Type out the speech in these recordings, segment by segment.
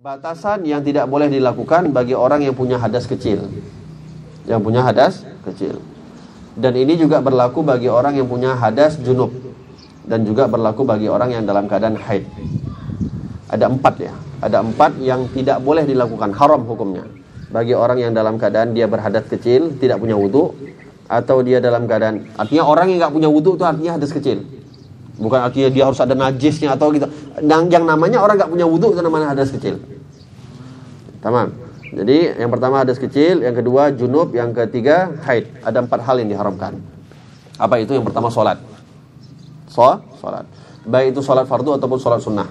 Batasan yang tidak boleh dilakukan bagi orang yang punya hadas kecil. Yang punya hadas kecil. Dan ini juga berlaku bagi orang yang punya hadas junub. Dan juga berlaku bagi orang yang dalam keadaan haid. Ada empat ya. Ada empat yang tidak boleh dilakukan. Haram hukumnya. Bagi orang yang dalam keadaan dia berhadas kecil, tidak punya wudhu. Atau dia dalam keadaan... Artinya orang yang nggak punya wudhu itu artinya hadas kecil. Bukan artinya dia harus ada najisnya atau gitu. Dan yang namanya orang nggak punya wudhu itu namanya hadas kecil. Tamam. Jadi yang pertama hadas kecil, yang kedua junub, yang ketiga haid. Ada empat hal yang diharamkan. Apa itu? Yang pertama sholat. So, sholat. Baik itu sholat fardu ataupun sholat sunnah.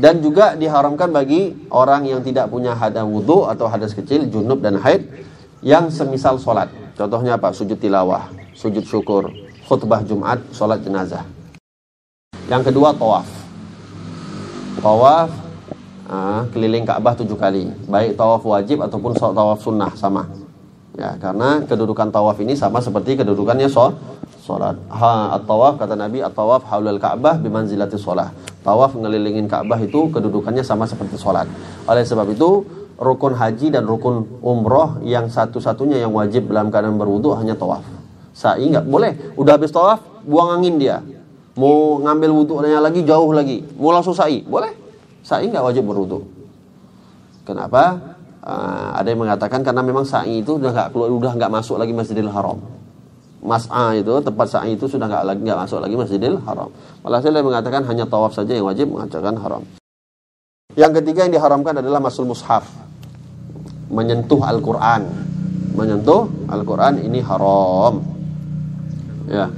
Dan juga diharamkan bagi orang yang tidak punya hadas wudhu atau hadas kecil, junub dan haid yang semisal sholat. Contohnya apa? Sujud tilawah, sujud syukur, khutbah Jumat, sholat jenazah. Yang kedua tawaf. Tawaf uh, keliling Ka'bah tujuh kali, baik tawaf wajib ataupun tawaf sunnah sama. Ya, karena kedudukan tawaf ini sama seperti kedudukannya so, sholat. Ha, at-tawaf kata Nabi, at-tawaf haulal Ka'bah bimanzilati sholat. Tawaf ngelilingin Ka'bah itu kedudukannya sama seperti sholat. Oleh sebab itu, rukun haji dan rukun umroh yang satu-satunya yang wajib dalam keadaan berwudu hanya tawaf. Sa'i nggak boleh. Udah habis tawaf, buang angin dia. Mau ngambil wudhunya lagi jauh lagi. Mau langsung sa'i, boleh. Sa'i nggak wajib berwudhu. Kenapa? Uh, ada yang mengatakan karena memang sa'i itu udah nggak keluar, udah nggak masuk lagi Masjidil Haram. Mas'a itu tempat sa'i itu sudah nggak lagi nggak masuk lagi Masjidil Haram. Malah saya mengatakan hanya tawaf saja yang wajib mengatakan haram. Yang ketiga yang diharamkan adalah masul mushaf. Menyentuh Al-Qur'an. Menyentuh Al-Qur'an ini haram. Ya.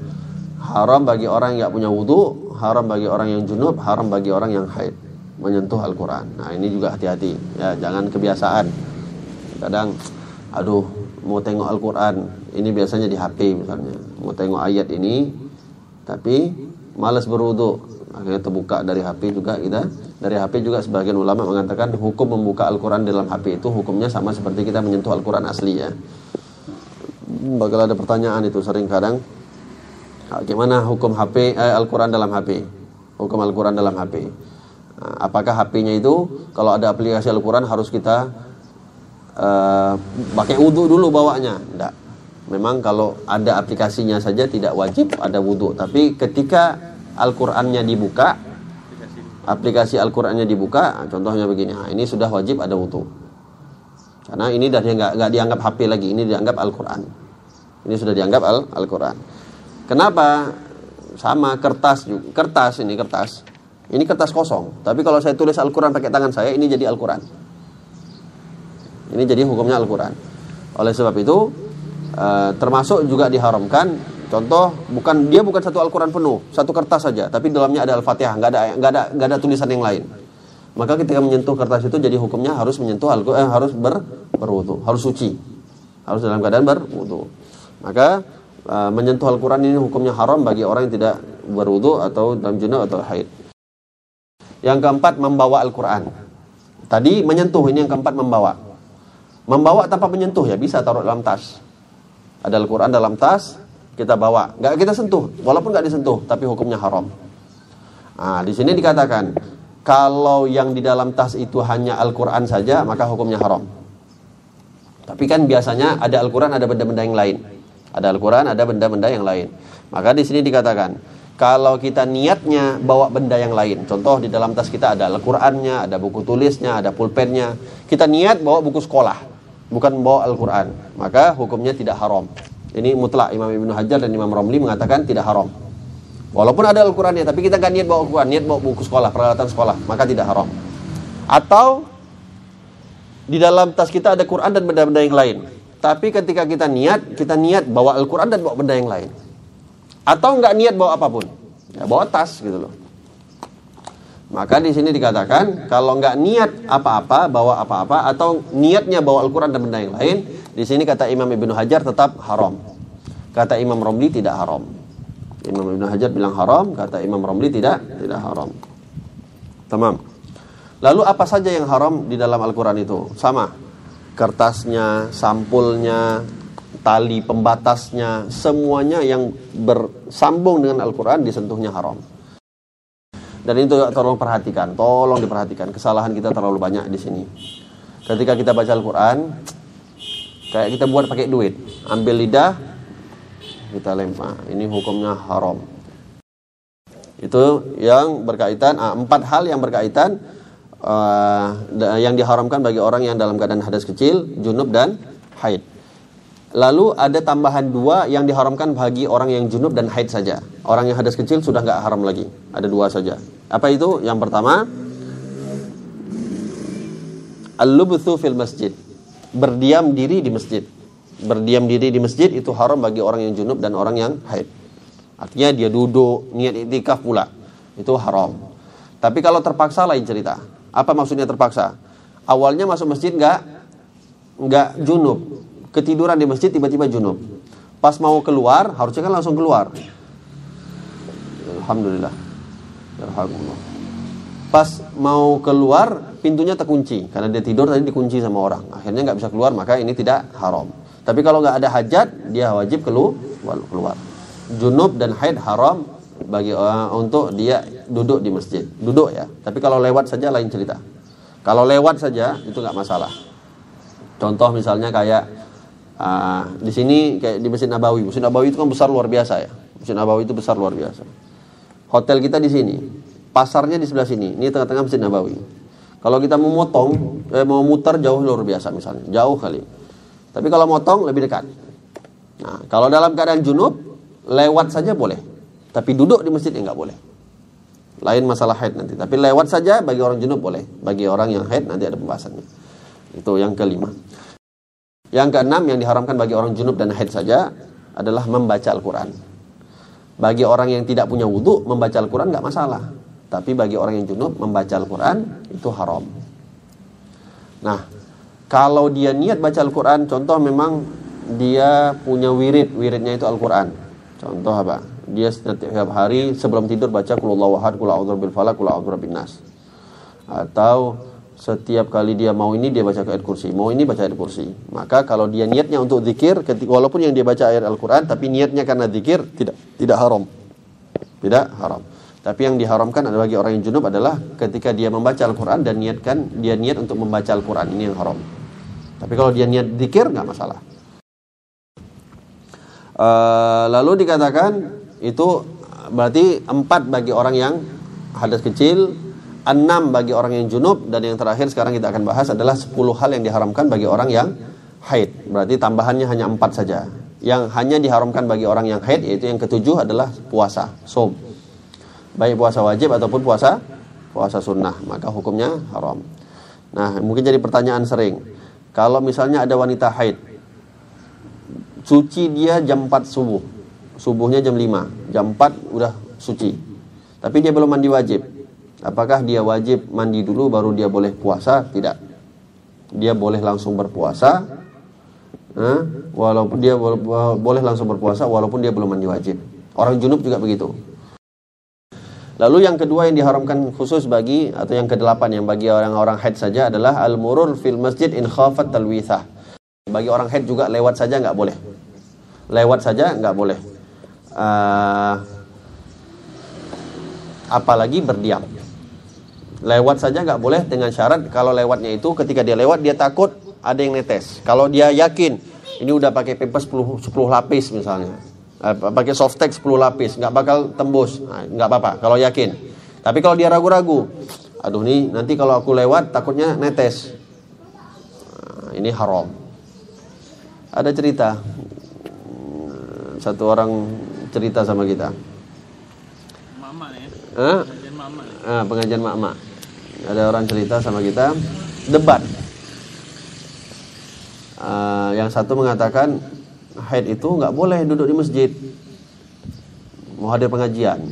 Haram bagi orang yang nggak punya wudhu, haram bagi orang yang junub, haram bagi orang yang haid menyentuh Al-Quran. Nah ini juga hati-hati, ya jangan kebiasaan. Kadang, aduh mau tengok Al-Quran, ini biasanya di HP misalnya, mau tengok ayat ini, tapi malas berwudu, akhirnya terbuka dari HP juga kita. Dari HP juga sebagian ulama mengatakan hukum membuka Al-Quran dalam HP itu hukumnya sama seperti kita menyentuh Al-Quran asli ya. Bakal ada pertanyaan itu sering kadang, gimana hukum HP eh, Al-Quran dalam HP? Hukum Al-Quran dalam HP. Apakah HP-nya itu kalau ada aplikasi Al-Quran harus kita uh, pakai wudhu dulu bawanya? Tidak. Memang kalau ada aplikasinya saja tidak wajib ada wudhu. Tapi ketika Al-Qurannya dibuka, aplikasi Al-Qurannya dibuka, contohnya begini, nah, ini sudah wajib ada wudhu. Karena ini dari nggak dianggap HP lagi, ini dianggap Al-Quran. Ini sudah dianggap Al-Quran. Kenapa? Sama kertas juga. Kertas ini kertas. Ini kertas kosong. Tapi kalau saya tulis Al-Quran pakai tangan saya, ini jadi Al-Quran. Ini jadi hukumnya Al-Quran. Oleh sebab itu, uh, termasuk juga diharamkan. Contoh, bukan dia bukan satu Al-Quran penuh, satu kertas saja, tapi dalamnya ada Al-Fatihah, nggak ada nggak ada nggak ada tulisan yang lain. Maka ketika menyentuh kertas itu jadi hukumnya harus menyentuh al eh, harus ber berwudu, harus suci, harus dalam keadaan berwudu. Maka uh, menyentuh Al-Quran ini hukumnya haram bagi orang yang tidak berwudu atau dalam junub atau haid. Yang keempat membawa Al-Quran. Tadi menyentuh ini yang keempat membawa. Membawa tanpa menyentuh ya bisa taruh dalam tas. Ada Al-Quran dalam tas kita bawa, nggak kita sentuh, walaupun nggak disentuh, tapi hukumnya haram. Nah, di sini dikatakan kalau yang di dalam tas itu hanya Al-Quran saja maka hukumnya haram. Tapi kan biasanya ada Al-Quran ada benda-benda yang lain. Ada Al-Quran ada benda-benda yang lain. Maka di sini dikatakan kalau kita niatnya bawa benda yang lain, contoh di dalam tas kita ada Al-Qur'annya, ada buku tulisnya, ada pulpennya. Kita niat bawa buku sekolah, bukan bawa Al-Qur'an, maka hukumnya tidak haram. Ini mutlak Imam Ibnu Hajar dan Imam Romli mengatakan tidak haram. Walaupun ada Al-Qur'annya, tapi kita nggak niat bawa Al-Qur'an, niat bawa buku sekolah, peralatan sekolah, maka tidak haram. Atau di dalam tas kita ada Quran dan benda-benda yang lain. Tapi ketika kita niat, kita niat bawa Al-Quran dan bawa benda yang lain. Atau nggak niat bawa apa pun, ya bawa tas gitu loh. Maka di sini dikatakan kalau nggak niat apa-apa, bawa apa-apa, atau niatnya bawa Al-Quran dan benda yang lain, di sini kata Imam Ibnu Hajar tetap haram. Kata Imam Romli tidak haram. Imam Ibnu Hajar bilang haram, kata Imam Romli tidak tidak haram. Tamam. Lalu apa saja yang haram di dalam Al-Quran itu? Sama. Kertasnya, sampulnya, tali pembatasnya, semuanya yang bersambung dengan Al-Quran disentuhnya haram. Dan itu tolong perhatikan, tolong diperhatikan. Kesalahan kita terlalu banyak di sini. Ketika kita baca Al-Quran, kayak kita buat pakai duit. Ambil lidah, kita lempar. Ini hukumnya haram. Itu yang berkaitan, ah, empat hal yang berkaitan uh, yang diharamkan bagi orang yang dalam keadaan hadas kecil, junub dan haid. Lalu ada tambahan dua yang diharamkan bagi orang yang junub dan haid saja. Orang yang hadas kecil sudah nggak haram lagi. Ada dua saja. Apa itu? Yang pertama, al-lubthu fil masjid. Berdiam diri di masjid. Berdiam diri di masjid itu haram bagi orang yang junub dan orang yang haid. Artinya dia duduk niat itikaf pula. Itu haram. Tapi kalau terpaksa lain cerita. Apa maksudnya terpaksa? Awalnya masuk masjid nggak nggak junub ketiduran di masjid tiba-tiba junub. Pas mau keluar, harusnya kan langsung keluar. Alhamdulillah. Alhamdulillah. Pas mau keluar, pintunya terkunci karena dia tidur tadi dikunci sama orang. Akhirnya nggak bisa keluar, maka ini tidak haram. Tapi kalau nggak ada hajat, dia wajib keluar. Junub dan haid haram bagi orang untuk dia duduk di masjid. Duduk ya. Tapi kalau lewat saja lain cerita. Kalau lewat saja itu nggak masalah. Contoh misalnya kayak Uh, di sini kayak di Masjid Nabawi. Masjid Nabawi itu kan besar luar biasa ya. Masjid Nabawi itu besar luar biasa. Hotel kita di sini, pasarnya di sebelah sini. Ini tengah-tengah Masjid Nabawi. Kalau kita mau motong, eh, mau muter jauh luar biasa misalnya, jauh kali. Tapi kalau motong lebih dekat. Nah, kalau dalam keadaan junub, lewat saja boleh. Tapi duduk di masjid ya boleh. Lain masalah haid nanti. Tapi lewat saja bagi orang junub boleh. Bagi orang yang haid nanti ada pembahasannya. Itu yang kelima. Yang keenam yang diharamkan bagi orang junub dan haid saja adalah membaca Al-Quran. Bagi orang yang tidak punya wudhu, membaca Al-Quran nggak masalah. Tapi bagi orang yang junub, membaca Al-Quran itu haram. Nah, kalau dia niat baca Al-Quran, contoh memang dia punya wirid, wiridnya itu Al-Quran. Contoh apa? Dia setiap hari sebelum tidur baca kulullahu ahad, kul bil falak, kul bin nas. Atau setiap kali dia mau ini dia baca ayat kursi, mau ini baca ayat kursi. Maka kalau dia niatnya untuk zikir, ketika walaupun yang dia baca ayat Al-Quran, tapi niatnya karena zikir tidak tidak haram, tidak haram. Tapi yang diharamkan adalah bagi orang yang junub adalah ketika dia membaca Al-Quran dan niatkan dia niat untuk membaca Al-Quran ini yang haram. Tapi kalau dia niat zikir nggak masalah. Uh, lalu dikatakan itu berarti empat bagi orang yang hadas kecil, enam bagi orang yang junub dan yang terakhir sekarang kita akan bahas adalah 10 hal yang diharamkan bagi orang yang haid. Berarti tambahannya hanya empat saja. Yang hanya diharamkan bagi orang yang haid yaitu yang ketujuh adalah puasa, som. Baik puasa wajib ataupun puasa puasa sunnah, maka hukumnya haram. Nah, mungkin jadi pertanyaan sering. Kalau misalnya ada wanita haid, suci dia jam 4 subuh. Subuhnya jam 5, jam 4 udah suci. Tapi dia belum mandi wajib Apakah dia wajib mandi dulu baru dia boleh puasa? Tidak. Dia boleh langsung berpuasa. Eh, walaupun dia boleh langsung berpuasa walaupun dia belum mandi wajib. Orang junub juga begitu. Lalu yang kedua yang diharamkan khusus bagi atau yang kedelapan yang bagi orang-orang haid saja adalah al-murur fil masjid in khafat talwithah. Bagi orang haid juga lewat saja nggak boleh. Lewat saja nggak boleh. Uh, apalagi berdiam. Lewat saja nggak boleh dengan syarat kalau lewatnya itu ketika dia lewat dia takut ada yang netes. Kalau dia yakin ini udah pakai paper 10, 10 lapis misalnya, eh, pakai softtex 10 lapis, nggak bakal tembus, nah, nggak apa-apa kalau yakin. Tapi kalau dia ragu-ragu, aduh nih nanti kalau aku lewat takutnya netes, nah, ini haram. Ada cerita, satu orang cerita sama kita. Mama ya? Eh? Pengajian mama. Ah, pengajian mama ada orang cerita sama kita debat. Uh, yang satu mengatakan haid itu nggak boleh duduk di masjid. Mau hadir pengajian.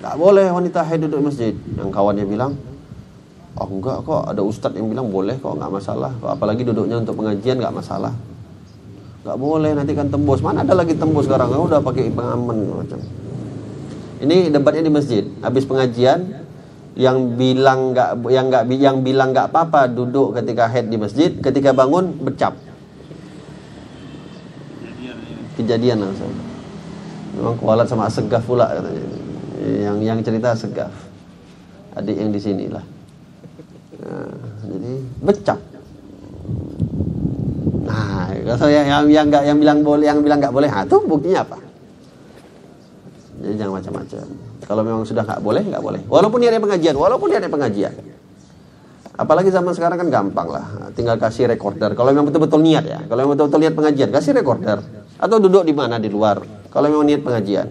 Nggak boleh wanita haid duduk di masjid. Yang kawannya bilang oh enggak kok. Ada ustadz yang bilang boleh kok nggak masalah kok. Apalagi duduknya untuk pengajian nggak masalah. Nggak boleh nanti kan tembus. Mana ada lagi tembus sekarang? Udah pakai pengaman macam. Ini debatnya di masjid. Habis pengajian yang bilang nggak yang nggak yang bilang nggak apa-apa duduk ketika head di masjid ketika bangun bercap. Kejadian langsung memang kualat sama segaf pula yang yang cerita segaf. Adik yang di sini lah. Nah, jadi becak nah kalau yang yang nggak yang bilang boleh yang bilang nggak boleh nah, itu buktinya apa macam-macam. Kalau memang sudah nggak boleh nggak boleh. Walaupun dia pengajian walaupun dia pengajian. Apalagi zaman sekarang kan gampang lah. Tinggal kasih recorder. Kalau memang betul-betul niat ya. Kalau memang betul-betul niat pengajian kasih recorder. Atau duduk di mana di luar. Kalau memang niat pengajian.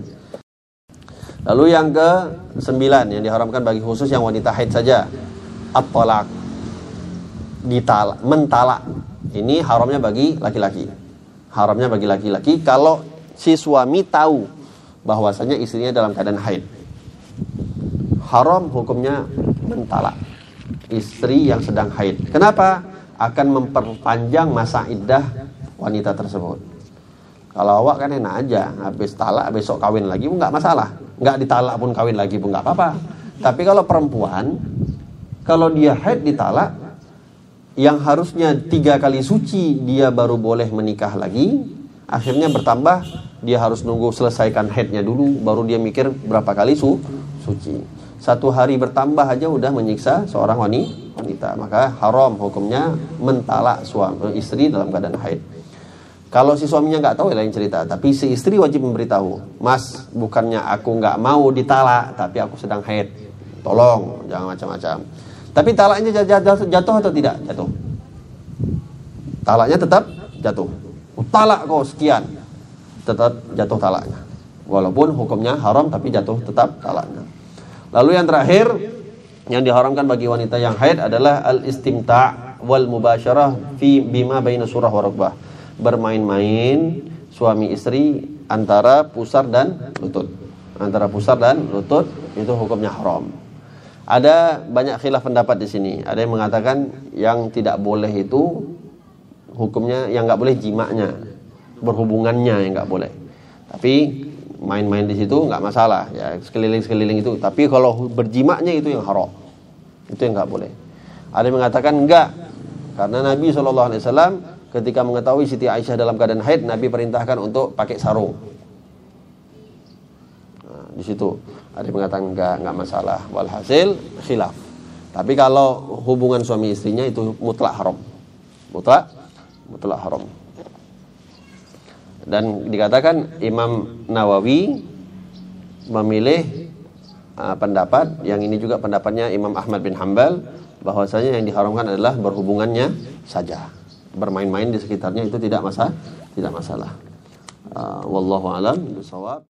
Lalu yang ke sembilan yang diharamkan bagi khusus yang wanita haid saja. At-talak. Ditalak, mentalak. Ini haramnya bagi laki-laki. Haramnya bagi laki-laki. Kalau si suami tahu bahwasanya istrinya dalam keadaan haid. Haram hukumnya mentalak istri yang sedang haid. Kenapa? Akan memperpanjang masa iddah wanita tersebut. Kalau awak kan enak aja, habis talak besok kawin lagi pun nggak masalah nggak ditalak pun kawin lagi pun nggak apa-apa. Tapi kalau perempuan, kalau dia haid ditalak, yang harusnya tiga kali suci dia baru boleh menikah lagi, akhirnya bertambah dia harus nunggu selesaikan haidnya dulu, baru dia mikir berapa kali su suci. Satu hari bertambah aja udah menyiksa seorang wanita, maka haram hukumnya mentalak suami istri dalam keadaan haid. Kalau si suaminya nggak tahu ya lain cerita, tapi si istri wajib memberitahu, Mas, bukannya aku nggak mau ditalak, tapi aku sedang haid. Tolong, jangan macam-macam. Tapi talaknya jatuh atau tidak? Jatuh. Talaknya tetap jatuh. Talak kau sekian, tetap jatuh talaknya. Walaupun hukumnya haram, tapi jatuh tetap talaknya. Lalu yang terakhir, yang diharamkan bagi wanita yang haid adalah al-istimta' wal mubasyarah fi bima baina surah wa bermain-main suami istri antara pusar dan lutut. Antara pusar dan lutut itu hukumnya haram. Ada banyak khilaf pendapat di sini. Ada yang mengatakan yang tidak boleh itu hukumnya yang nggak boleh jimaknya, berhubungannya yang nggak boleh. Tapi main-main di situ nggak masalah ya sekeliling-sekeliling itu. Tapi kalau berjimaknya itu yang haram, itu yang nggak boleh. Ada yang mengatakan enggak karena Nabi Wasallam ketika mengetahui Siti Aisyah dalam keadaan haid, Nabi perintahkan untuk pakai sarung. Nah, di situ ada yang mengatakan enggak, enggak masalah. Walhasil khilaf. Tapi kalau hubungan suami istrinya itu mutlak haram. Mutlak mutlak haram. Dan dikatakan Imam Nawawi memilih uh, pendapat yang ini juga pendapatnya Imam Ahmad bin Hambal bahwasanya yang diharamkan adalah berhubungannya saja. Bermain-main di sekitarnya itu tidak masalah tidak masalah. Uh, wallahu alam. Bisawab